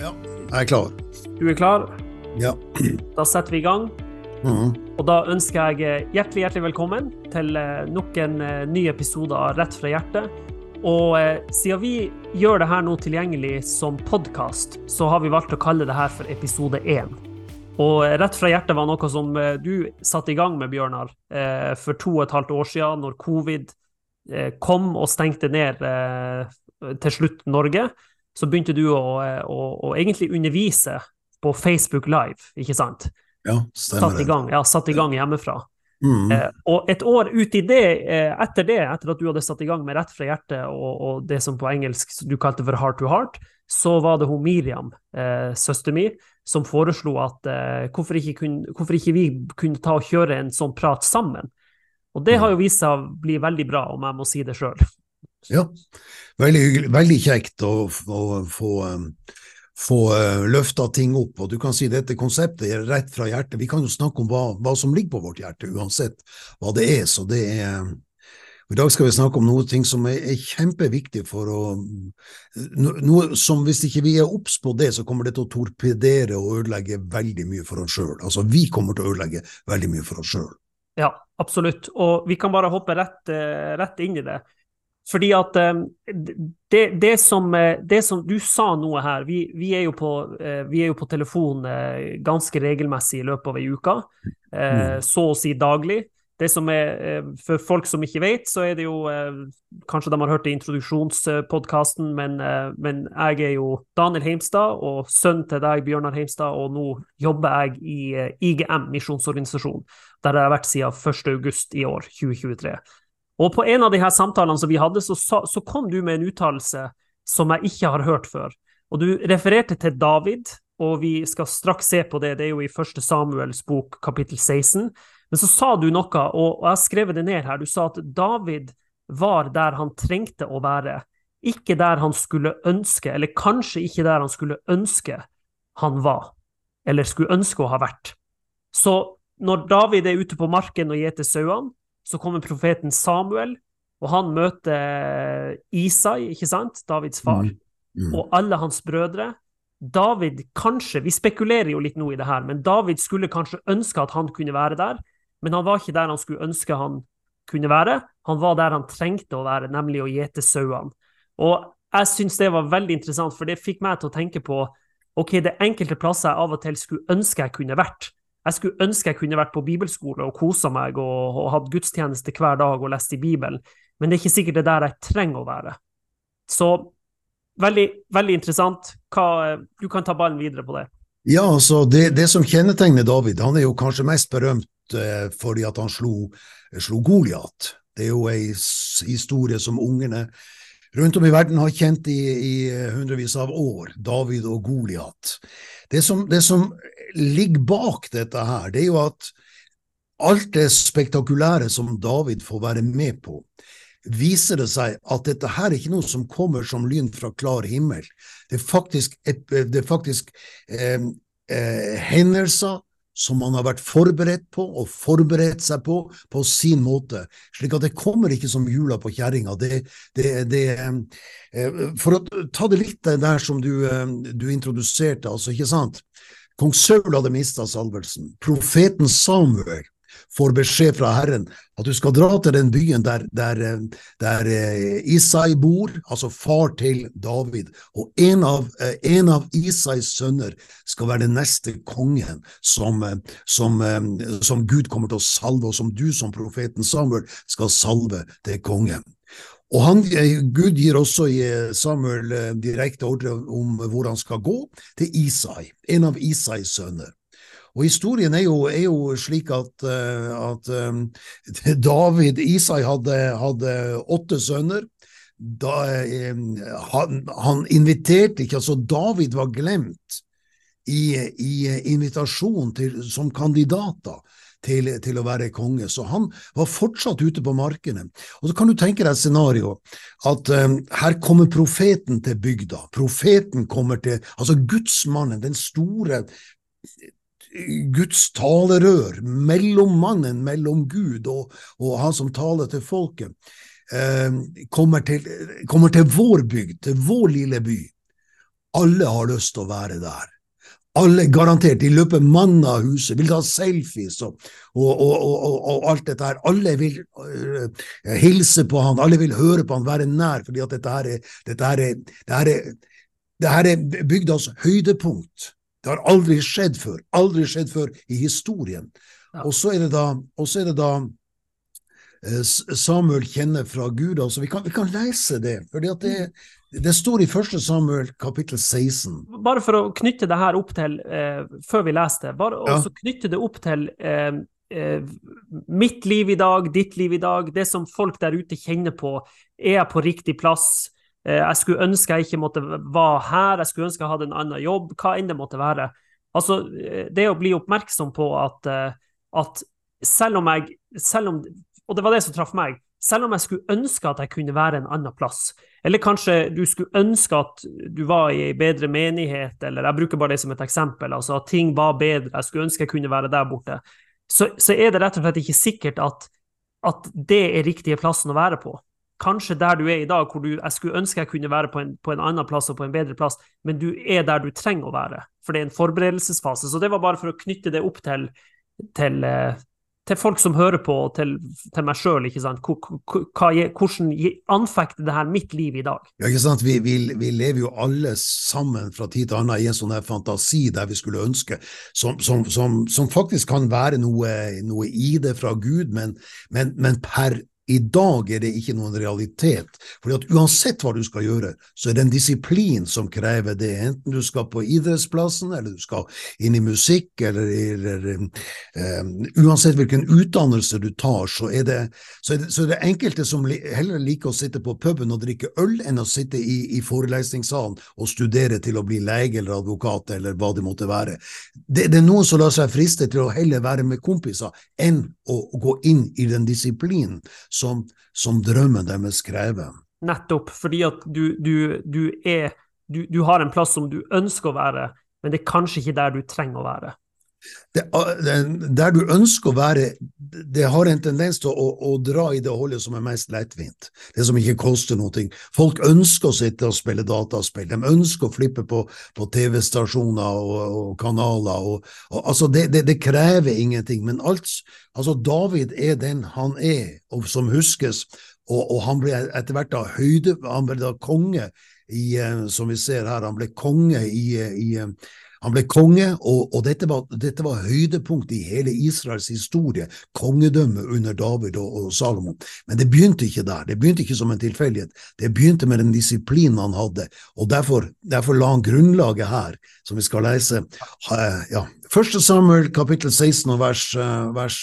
Ja, jeg er klar. Du er klar? Ja. Da setter vi i gang. Mhm. Og da ønsker jeg hjertelig, hjertelig velkommen til eh, nok en eh, ny episode av Rett fra hjertet. Og eh, siden vi gjør det her nå tilgjengelig som podkast, så har vi valgt å kalle det her for episode én. Og Rett fra hjertet var noe som du satte i gang med, Bjørnar, for to og et halvt år siden, når covid kom og stengte ned til slutt Norge. Så begynte du å, eh, å, å egentlig undervise på Facebook Live, ikke sant? Ja, stemmer Satt i gang, ja, satt i gang hjemmefra. Mm. Eh, og et år ut i det, eh, etter det, etter at du hadde satt i gang med Rett fra hjertet og, og det som på engelsk du kalte for Heart to Heart, så var det hun Miriam, eh, søster mi, som foreslo at eh, hvorfor, ikke kun, hvorfor ikke vi kunne ta og kjøre en sånn prat sammen. Og det har jo vist seg å bli veldig bra, om jeg må si det sjøl. Ja, veldig, veldig kjekt å, å få, få uh, løfta ting opp. Og du kan si dette konseptet er rett fra hjertet. Vi kan jo snakke om hva, hva som ligger på vårt hjerte, uansett hva det er. Så det er I dag skal vi snakke om noe ting som er, er kjempeviktig for å Noe som hvis ikke vi er obs på det, så kommer det til å torpedere og ødelegge veldig mye for oss sjøl. Altså, vi kommer til å ødelegge veldig mye for oss sjøl. Ja, absolutt. Og vi kan bare hoppe rett, eh, rett inn i det. Fordi at eh, det, det, som, eh, det som du sa noe her, vi, vi, er, jo på, eh, vi er jo på telefon ganske regelmessig i løpet av ei uke. eh, Så å si daglig. Det som er, For folk som ikke vet, så er det jo Kanskje de har hørt det i introduksjonspodkasten, men, men jeg er jo Daniel Heimstad og sønnen til deg, Bjørnar Heimstad, og nå jobber jeg i IGM, misjonsorganisasjon, der jeg har vært siden 1. august i år, 2023. Og på en av de her samtalene som vi hadde, så, så kom du med en uttalelse som jeg ikke har hørt før. Og du refererte til David, og vi skal straks se på det, det er jo i 1. Samuels bok kapittel 16. Men så sa du noe, og jeg har skrevet det ned her. Du sa at David var der han trengte å være, ikke der han skulle ønske, eller kanskje ikke der han skulle ønske han var, eller skulle ønske å ha vært. Så når David er ute på marken og gjeter sauene, så kommer profeten Samuel, og han møter Isai, ikke sant, Davids far, Mm. og alle hans brødre. David kanskje, vi spekulerer jo litt nå i det her, men David skulle kanskje ønske at han kunne være der, men han var ikke der han skulle ønske han kunne være. Han var der han trengte å være, nemlig å gjete sauene. Og jeg syns det var veldig interessant, for det fikk meg til å tenke på ok, det enkelte plasser jeg av og til skulle ønske jeg kunne vært. Jeg skulle ønske jeg kunne vært på bibelskole og kosa meg og, og hatt gudstjeneste hver dag og lest i Bibelen, men det er ikke sikkert det er der jeg trenger å være. Så veldig, veldig interessant. Hva, du kan ta ballen videre på det. Ja, altså det, det som kjennetegner David, han er jo kanskje mest berømt eh, fordi at han slo, slo Goliat. Det er jo ei historie som ungene rundt om i verden har kjent i, i hundrevis av år, David og Goliat. Det det som ligger bak dette her, det er jo at alt det spektakulære som David får være med på, viser det seg at dette her er ikke noe som kommer som lyn fra klar himmel. Det er faktisk, et, det er faktisk eh, eh, hendelser som man har vært forberedt på og forberedt seg på på sin måte, slik at det kommer ikke som jula på kjerringa. Det, eh, for å ta det litt der som du, eh, du introduserte, altså, ikke sant? Kong Saul hadde mista salvelsen. Profeten Samuel får beskjed fra Herren at du skal dra til den byen der, der, der eh, Isai bor, altså far til David, og en av, eh, en av Isais sønner skal være den neste kongen som, eh, som, som Gud kommer til å salve, og som du som profeten Samuel skal salve til kongen. Og han, eh, Gud gir også eh, Samuel eh, direkte ordre om hvor han skal gå, til Isai, en av Isais sønner. Og historien er jo, er jo slik at, at David Isai hadde, hadde åtte sønner. Da, han, han inviterte ikke, altså David var glemt i, i invitasjonen som kandidater til, til å være konge, så han var fortsatt ute på markene. Og så kan du tenke deg et scenario, at eh, her kommer profeten til bygda. Profeten kommer til, altså gudsmannen, den store Guds talerør, mellommannen mellom Gud og, og han som taler til folket, eh, kommer, til, kommer til vår bygd, til vår lille by. Alle har lyst til å være der. Alle garantert, de løper mann av huset, vil ta selfies og, og, og, og, alt dette her. Alle vil uh, hilse på han, alle vil høre på han, være nær, fordi at dette her er, dette her er, dette her er, dette her er bygdas høydepunkt. Det har aldri skjedd før, aldri skjedd før i historien. Ja. Og så er det da, er det da uh, Samuel kjenner fra Gud. altså Vi kan, vi kan lese det. for det, det, står i 1. Samuel kapittel 16. Bare for å knytte det her opp til, eh, før vi leser det, bare ja. også knytte det opp til eh, eh, mitt liv i dag, ditt liv i dag, det som folk der ute kjenner på. Er jeg på riktig plass? Eh, jeg skulle ønske jeg ikke måtte være her, jeg skulle ønske jeg hadde en annen jobb, hva enn det måtte være. Altså, eh, det å bli oppmerksom på at, at selv om jeg selv om og det var det som traff meg. Selv om jeg skulle ønske at jeg kunne være en annen plass, eller kanskje du skulle ønske at du var i ei bedre menighet, eller jeg bruker bare det som et eksempel, altså at ting var bedre, jeg skulle ønske jeg kunne være der borte, så, så er det rett og slett ikke sikkert at, at, det er riktige plassen å være på. Kanskje der du er i dag, hvor du, jeg skulle ønske jeg kunne være på en, på en annen plass og på en bedre plass, men du er der du trenger å være, for det er en forberedelsesfase. Så det var bare for å knytte det opp til, til, eh, til folk som hører på, og til, til meg sjøl, hvordan anfekter det her mitt liv i dag? Ja, ikke sant? Vi, vi, vi, lever jo alle sammen fra tid til annen i en sånn fantasi der vi skulle ønske, som, som, som, som faktisk kan være noe, noe, i det fra Gud, men, men, men per i dag er det ikke noen realitet, fordi at uansett hva du skal gjøre, så er det en disiplin som krever det, enten du skal på idrettsplassen, eller du skal inn i musikk, eller, eller um, Uansett hvilken utdannelse du tar, så er, det, så, er det, så er det, enkelte som heller liker å sitte på puben og drikke øl, enn å sitte i, i forelesningssalen og studere til å bli lege eller advokat, eller hva det måtte være. Det, det er noen som lar seg friste til å heller være med kompiser enn å gå inn i den disiplinen som, som drømmen deres krever. Nettopp, fordi at du, du, du er du, du, har en plass som du ønsker å være, men det er kanskje ikke der du trenger å være. Det, der du ønsker å være, det har en tendens til å, å, dra i det holdet som er mest lettvint, det som ikke koster noe. Folk ønsker å sitte og spille dataspill, de ønsker å flippe på, på TV-stasjoner og, og, kanaler. Og, og, altså det, det, det, krever ingenting, men alt, altså David er den han er, og som huskes, og, han ble etter hvert da høyde, han ble da konge i, eh, som vi ser her, han ble konge i, i han ble konge, og, og dette, var, dette, var, høydepunktet i hele Israels historie, kongedømmet under David og, og, Salomon. Men det begynte ikke der, det begynte ikke som en tilfeldighet, det begynte med den disiplinen han hadde, og derfor, derfor la han grunnlaget her, som vi skal lese. Ja, 1. Samuel kapittel 16 og vers, vers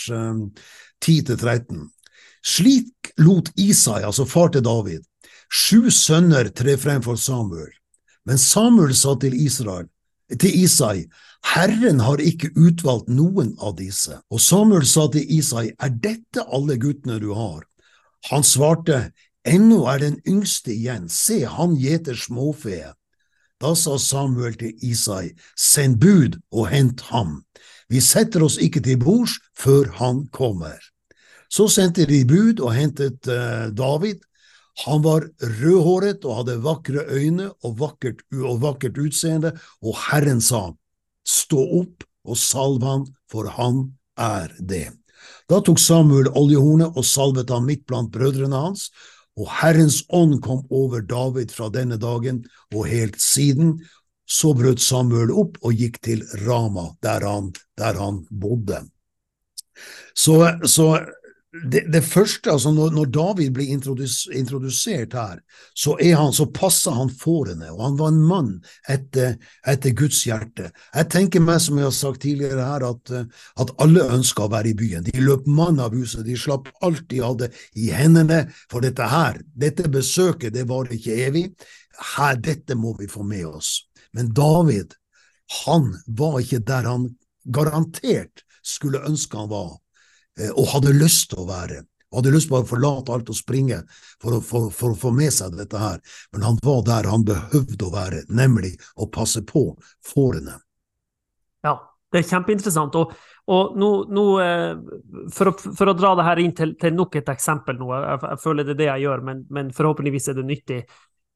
10-13. Slik lot Isai, altså far til David, sju sønner tre frem for Samuel. Men Samuel sa til Israel, til Isai, Herren har ikke utvalgt noen av disse. Og Samuel sa til Isai, er dette alle guttene du har? Han svarte, ennå er den yngste igjen, se, han gjeter småfe. Da sa Samuel til Isai, send bud og hent ham. Vi setter oss ikke til bords før han kommer. Så sendte de bud og hentet uh, David, han var rødhåret og hadde vakre øyne og vakkert, og vakkert utseende, og Herren sa, stå opp og salv han, for han er det. Da tok Samuel oljehornet og salvet ham midt blant brødrene hans, og Herrens ånd kom over David fra denne dagen og helt siden. Så brøt Samuel opp og gikk til Rama, der han, der han bodde. Så, så det, det, første, altså når, når David blir introdus, introdusert her, så, han, så, passer han fårene, og han var en mann etter, etter, Guds hjerte. Jeg tenker meg, som jeg har sagt tidligere her, at, at alle ønska å være i byen. De løp mann av huset, de slapp alt de hadde i hendene, for dette her, dette besøket, det var ikke evig. Her, dette må vi få med oss. Men David, han var ikke der han garantert skulle ønske han var. Eh, og hadde lyst til å være. Hadde lyst til å forlate alt og springe for å, for, for å, få med seg dette her, men han var der han behøvde å være, nemlig å passe på fårene. Ja, det er kjempeinteressant. Og, og nå, nå eh, for, å, for, å, dra det her inn til, til nok et eksempel nå, jeg, jeg, føler det er det jeg gjør, men, men forhåpentligvis er det nyttig.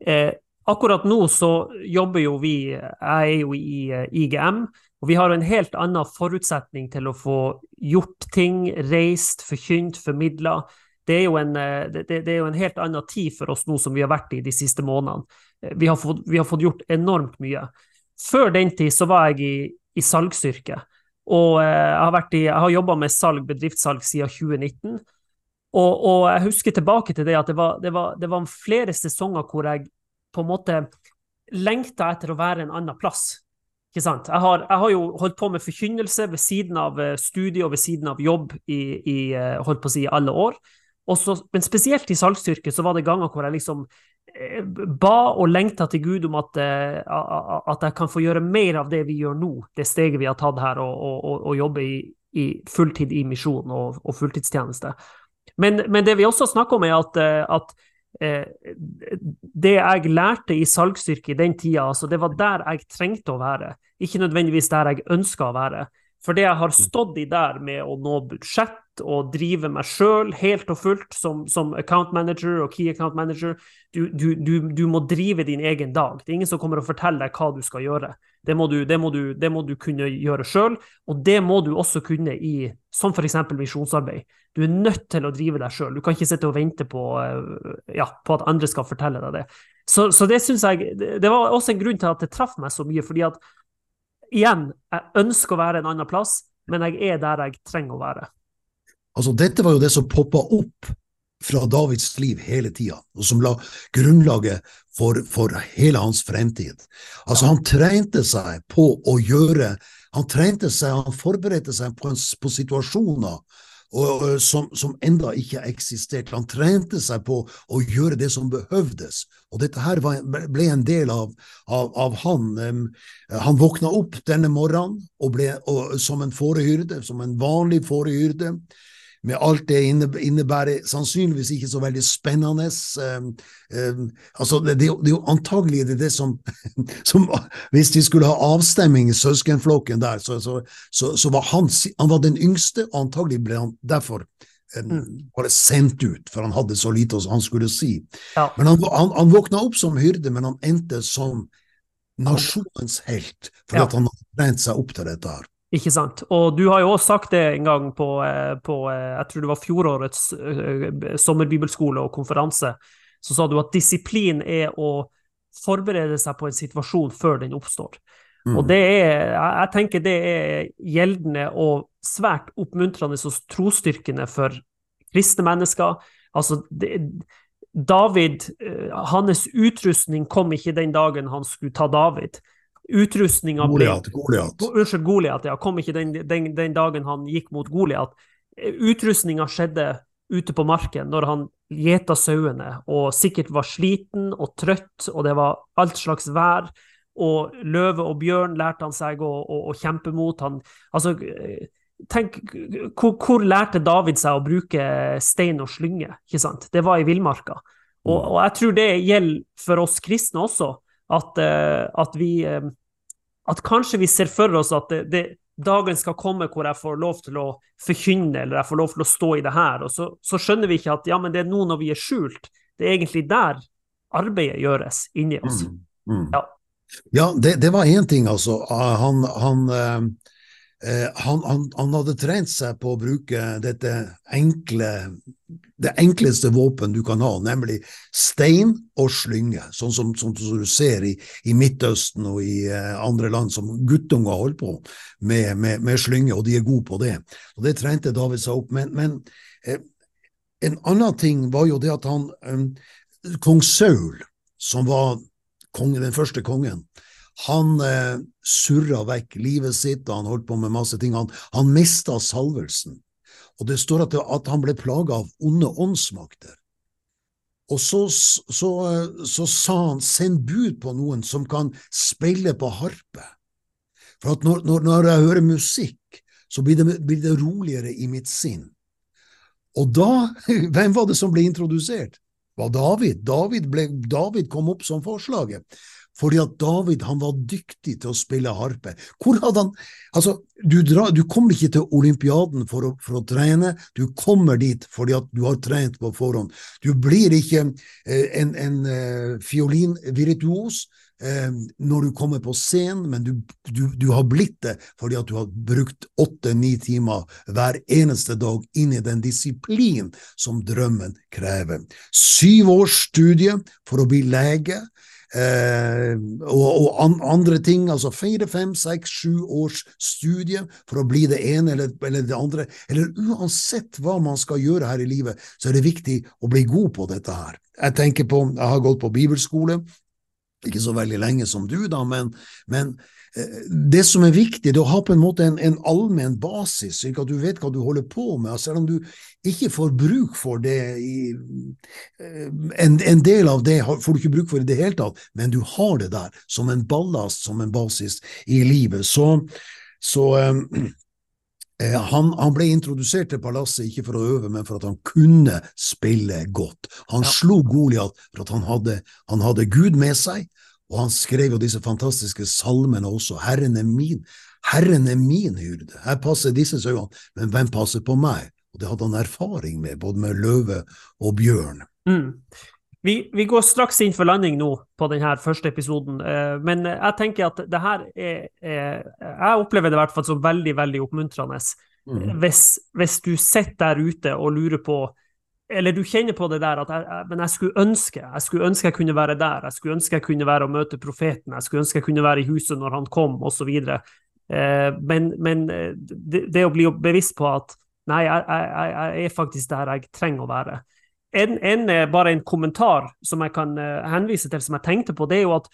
Eh, akkurat nå så jobber jo vi, jeg er jo i IGM, og vi har en helt annen forutsetning til å få gjort ting, reist, forkynt, formidla. Det er, en, det, det er, jo en, helt annen tid for oss nå som vi har vært i de siste månedene. Vi har fått, vi har fått gjort enormt mye. Før den tid så var jeg i, i salgsyrket. Og jeg har, vært har jobba med salg, bedriftssalg siden 2019. Og, og, jeg husker tilbake til det at det var, det, var, det var, flere sesonger hvor jeg på en måte lengta etter å være en annen plass. Ikke sant? Jeg har, jeg har jo holdt på med forkynnelse ved siden av eh, studie og ved siden av jobb i, i eh, holdt på å si, alle år. Også, men spesielt i salgsstyrke så var det ganger hvor jeg liksom eh, ba og lengta til Gud om at, at, jeg kan få gjøre mer av det vi gjør nå, det steget vi har tatt her, og, og, og jobbe i, i, fulltid i misjon og, og fulltidstjeneste. Men, men, det vi også snakker om, er at, at det jeg lærte i salgsstyrke i den tida, altså det var der jeg trengte å være, ikke nødvendigvis der jeg ønska å være. For det jeg har stått i der med å nå budsjett og drive meg sjøl helt og fullt som, som, account manager og key account manager, du, du, du, du, må drive din egen dag. Det er ingen som kommer og forteller deg hva du skal gjøre. Det må du, det må det må kunne gjøre sjøl, og det må du også kunne i som f.eks. misjonsarbeid. Du er nødt til å drive deg sjøl. Du kan ikke sitte og vente på, eh, ja, på at andre skal fortelle deg det. Så, så det syns jeg Det var også en grunn til at det traff meg så mye, fordi at igjen, jeg ønsker å være en annen plass, men jeg er der jeg trenger å være. Altså, dette var jo det som poppa opp fra Davids liv hele tida, og som la grunnlaget for, for hele hans fremtid. Altså, han trente seg på å gjøre Han trente seg, han forberedte seg på, en, på situasjoner og, som, som enda ikke eksisterte. Han trente seg på å gjøre det som behøvdes, og dette her var, ble en del av, av, av han. Han våkna opp denne morgenen og ble, og, som en fårehyrde, som en vanlig fårehyrde med alt det innebærer, sannsynligvis ikke så veldig spennende. Um, um, altså det, det, er jo antagelig det, det som, som, Hvis de skulle ha avstemming i søskenflokken der, så, så, så, så, var han, han var den yngste, og antagelig ble han derfor um, bare sendt ut, for han hadde så lite han skulle si. Ja. Men han, han, han, våkna opp som hyrde, men han endte som nasjonens helt, fordi ja. han hadde brent seg opp til dette her. Ikke sant. Og du har jo også sagt det en gang på, eh, på eh, jeg tror det var fjorårets eh, sommerbibelskole og konferanse. Så sa du at disiplin er å forberede seg på en situasjon før den oppstår. Mm. Og det er, jeg tenker det er gjeldende og svært oppmuntrende og trosstyrkende for kristne mennesker. Altså, det, David, hans utrustning kom ikke den dagen han skulle ta David. Utrustninga Goliat. Unnskyld, Goliat. Ja, kom ikke den, den, den dagen han gikk mot Goliat. Utrustninga skjedde ute på marken når han gjeta sauene og sikkert var sliten og trøtt, og det var alt slags vær. Og løve og bjørn lærte han seg å, å, å kjempe mot. Han, altså, tenk, hvor, hvor, lærte David seg å bruke stein og slynge? ikke sant? Det var i villmarka. Og, og, jeg tror det gjelder for oss kristne også, at, uh, at vi uh, at kanskje vi ser for oss at det, det, dagen skal komme hvor jeg får lov til å forkynne, eller jeg får lov til å stå i det her. Og så, så skjønner vi ikke at ja, men det er nå når vi er skjult. Det er egentlig der arbeidet gjøres inni oss. Mm, mm. Ja. ja, det, det var én ting, altså. Han, han uh Eh, han, han, han, hadde trent seg på å bruke dette enkle, det enkleste våpen du kan ha, nemlig stein og slynge, sånn som, sånn som du ser i, i, Midtøsten og i uh, andre land som guttunger holder på med, med, med, slynge, og de er gode på det. Og Det trente David seg opp. Men, men eh, en annen ting var jo det at han eh, Kong Saul, som var kongen, den første kongen, han eh, surra vekk livet sitt, og han holdt på med masse ting. Han, han mista salvelsen. Og det står at, at han ble plaga av onde åndsmakter. Og så, så, så, sa han send bud på noen som kan spille på harpe. For at når, når, når jeg hører musikk, så blir det, blir det, roligere i mitt sinn. Og da, hvem var det som ble introdusert? Det var David. David, ble, David kom opp som forslaget. Fordi at David han var dyktig til å spille harpe. Hvor hadde han Altså, du, dra, du kommer ikke til olympiaden for å, for å, trene, du kommer dit fordi at du har trent på forhånd. Du blir ikke eh, en, en eh, fiolinvirtuos eh, når du kommer på scenen, men du, du, du, har blitt det fordi at du har brukt åtte-ni timer hver eneste dag inn i den disiplin som drømmen krever. Syv års studie for å bli lege. Eh, og, og an, andre ting, altså fire, fem, seks, sju års studie for å bli det ene eller, eller, det andre. Eller uansett hva man skal gjøre her i livet, så er det viktig å bli god på dette her. Jeg tenker på, jeg har gått på bibelskole, ikke så veldig lenge som du, da, men, men det som er viktig, det er å ha på en måte en, en allmenn basis, slik at du vet hva du holder på med. Selv om du ikke får bruk for det i, eh, en, en, del av det får du ikke bruk for i det hele tatt, men du har det der som en ballast, som en basis i livet. Så, så um, han, han, ble introdusert til palasset ikke for å øve, men for at han kunne spille godt. Han ja. slo Goliat for at han hadde, han hadde, Gud med seg, og han skrev jo disse fantastiske salmene også. Herren er min, Herren er min hyrde, her passer disse sauene, men hvem passer på meg? Og det hadde han erfaring med, både med løve og bjørn. Mm. Vi, vi, går straks inn for landing nå på denne første episoden, eh, men jeg tenker at det her er, er Jeg opplever det i hvert fall som veldig, veldig oppmuntrende. Mm. Hvis, hvis, du sitter der ute og lurer på Eller du kjenner på det der at jeg, men jeg skulle ønske jeg skulle ønske jeg kunne være der, jeg skulle ønske jeg kunne være og møte profeten, jeg skulle ønske jeg kunne være i huset når han kom, osv. Eh, men, men eh, det, det, å bli bevisst på at nei, jeg, jeg, jeg er faktisk der jeg trenger å være en, en, eh, bare en kommentar som jeg kan uh, henvise til, som jeg tenkte på, det er jo at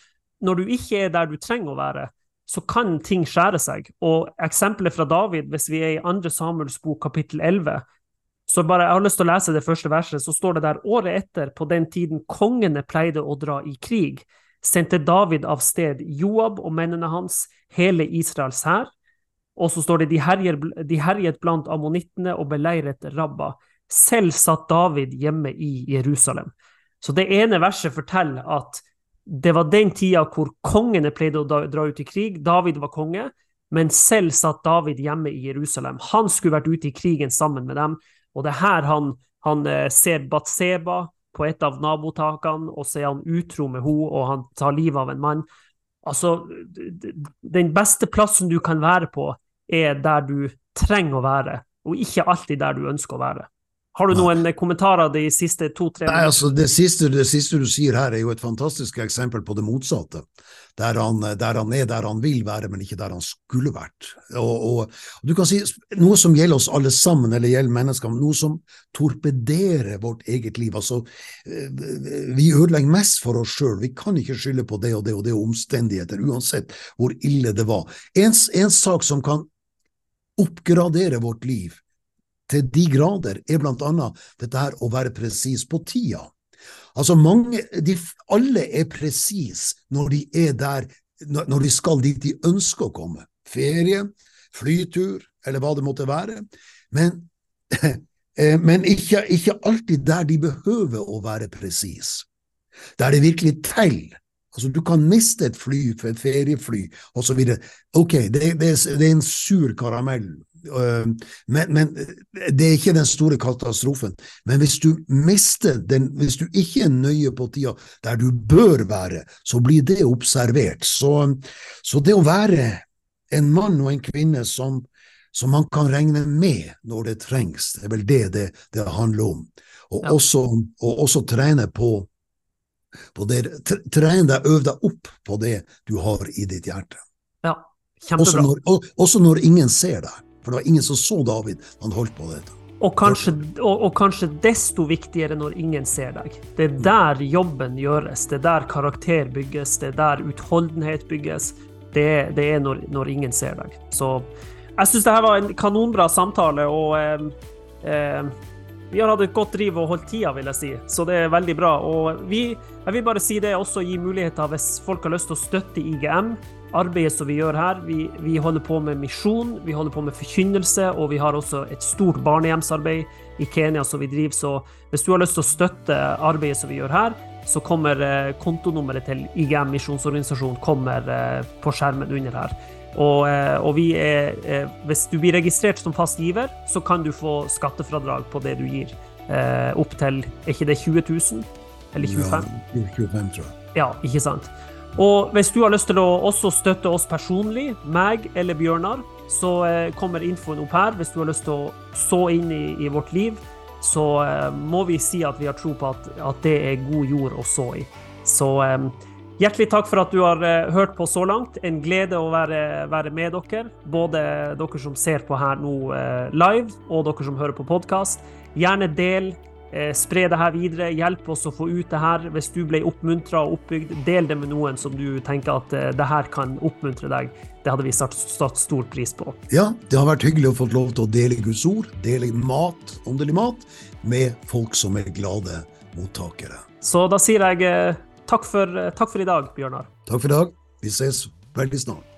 når du ikke er der du trenger å være, så kan ting skjære seg. Og eksempelet fra David, hvis vi er i 2. Samuels bok kapittel 11, så bare, jeg har lyst til å lese det første verset, så står det der året etter, på den tiden kongene pleide å dra i krig, sendte David av sted Joab og mennene hans, hele Israels hær. Og så står det de, herjer, de herjet blant ammonittene og beleiret Rabba. Selv satt David hjemme i Jerusalem. Så det ene verset forteller at det var den tida hvor kongene pleide å dra ut i krig. David var konge, men selv satt David hjemme i Jerusalem. Han skulle vært ute i krigen sammen med dem, og det er her han, han eh, ser Batseba på et av nabotakene, og så er han utro med henne, og han tar livet av en mann. Altså, den beste plassen du kan være på, er der du trenger å være, og ikke alltid der du ønsker å være. Har du noen kommentarer de siste to-tre Nei, altså det siste, det siste, du sier her, er jo et fantastisk eksempel på det motsatte. Der han, der han, er der han vil være, men ikke der han skulle vært. Og, og, du kan si Noe som gjelder oss alle sammen, eller gjelder mennesker, noe som torpederer vårt eget liv. Altså, eh, vi ødelegger mest for oss sjøl. Vi kan ikke skylde på det og det og det og omstendigheter, uansett hvor ille det var. En, en sak som kan oppgradere vårt liv, til de grader, er annet dette her å være presis på tida. Altså mange, de, Alle er presis når de er der, når de skal dit de ønsker å komme. Ferie, flytur, eller hva det måtte være. Men, eh, men ikke, ikke alltid der de behøver å være presis. Der det virkelig teller. Altså, du kan miste et fly et feriefly osv. Ok, det, det, det, er en sur karamell, men, men, det er ikke den store katastrofen. Men hvis du mister den, hvis du ikke er nøye på tida der du bør være, så blir det observert. Så, så det å være en mann og en kvinne som, som, man kan regne med når det trengs, det er vel det det, det handler om. Og, ja. også, og også trene på, på det, trene deg, øv deg opp på det du har i ditt hjerte. Ja, kjempebra. Også når, også når ingen ser deg. For det var ingen som så David da han holdt på dette. Og kanskje, og, og kanskje, desto viktigere når ingen ser deg. Det er der jobben gjøres. Det er der karakter bygges. Det er der utholdenhet bygges. Det, det er når, når, ingen ser deg. Så jeg syns dette var en kanonbra samtale, og eh, eh, vi har hatt et godt driv og holdt tida, vil jeg si. Så det er veldig bra. Og vi, jeg vil bare si det også gi muligheter hvis folk har lyst til å støtte IGM arbeidet som vi gjør her. Vi, vi, holder på med misjon, vi holder på med forkynnelse, og vi har også et stort barnehjemsarbeid i Kenya som vi driver. Så hvis du har lyst til å støtte arbeidet som vi gjør her, så kommer eh, kontonummeret til IGM misjonsorganisasjon kommer eh, på skjermen under her. Og, eh, og vi er, hvis du blir registrert som fast giver, så kan du få skattefradrag på det du gir. Opp til er ikke det 20 000? Eller 25? Ja, 25, tror jeg. Ja, ikke sant. Og hvis du har lyst til å også støtte oss personlig, meg eller Bjørnar, så eh, kommer infoen opp her. Hvis du har lyst til å så inn i, i vårt liv, så eh, må vi si at vi har tro på at, at det er god jord å så i. Så eh, hjertelig takk for at du har hørt på så langt. En glede å være, være med dere. Både dere som ser på her nå live, og dere som hører på podkast. Gjerne del. Eh, spre det her videre, hjelp oss å få ut det her. Hvis du ble oppmuntra og oppbygd, del det med noen som du tenker at eh, det her kan oppmuntre deg. Det hadde vi satt, satt stor pris på. Ja, det har vært hyggelig å få lov til å dele Guds ord, dele mat, åndelig mat, med folk som er glade mottakere. Så da sier jeg eh, takk for, takk for i dag, Bjørnar. Takk for i dag. Vi ses veldig snart.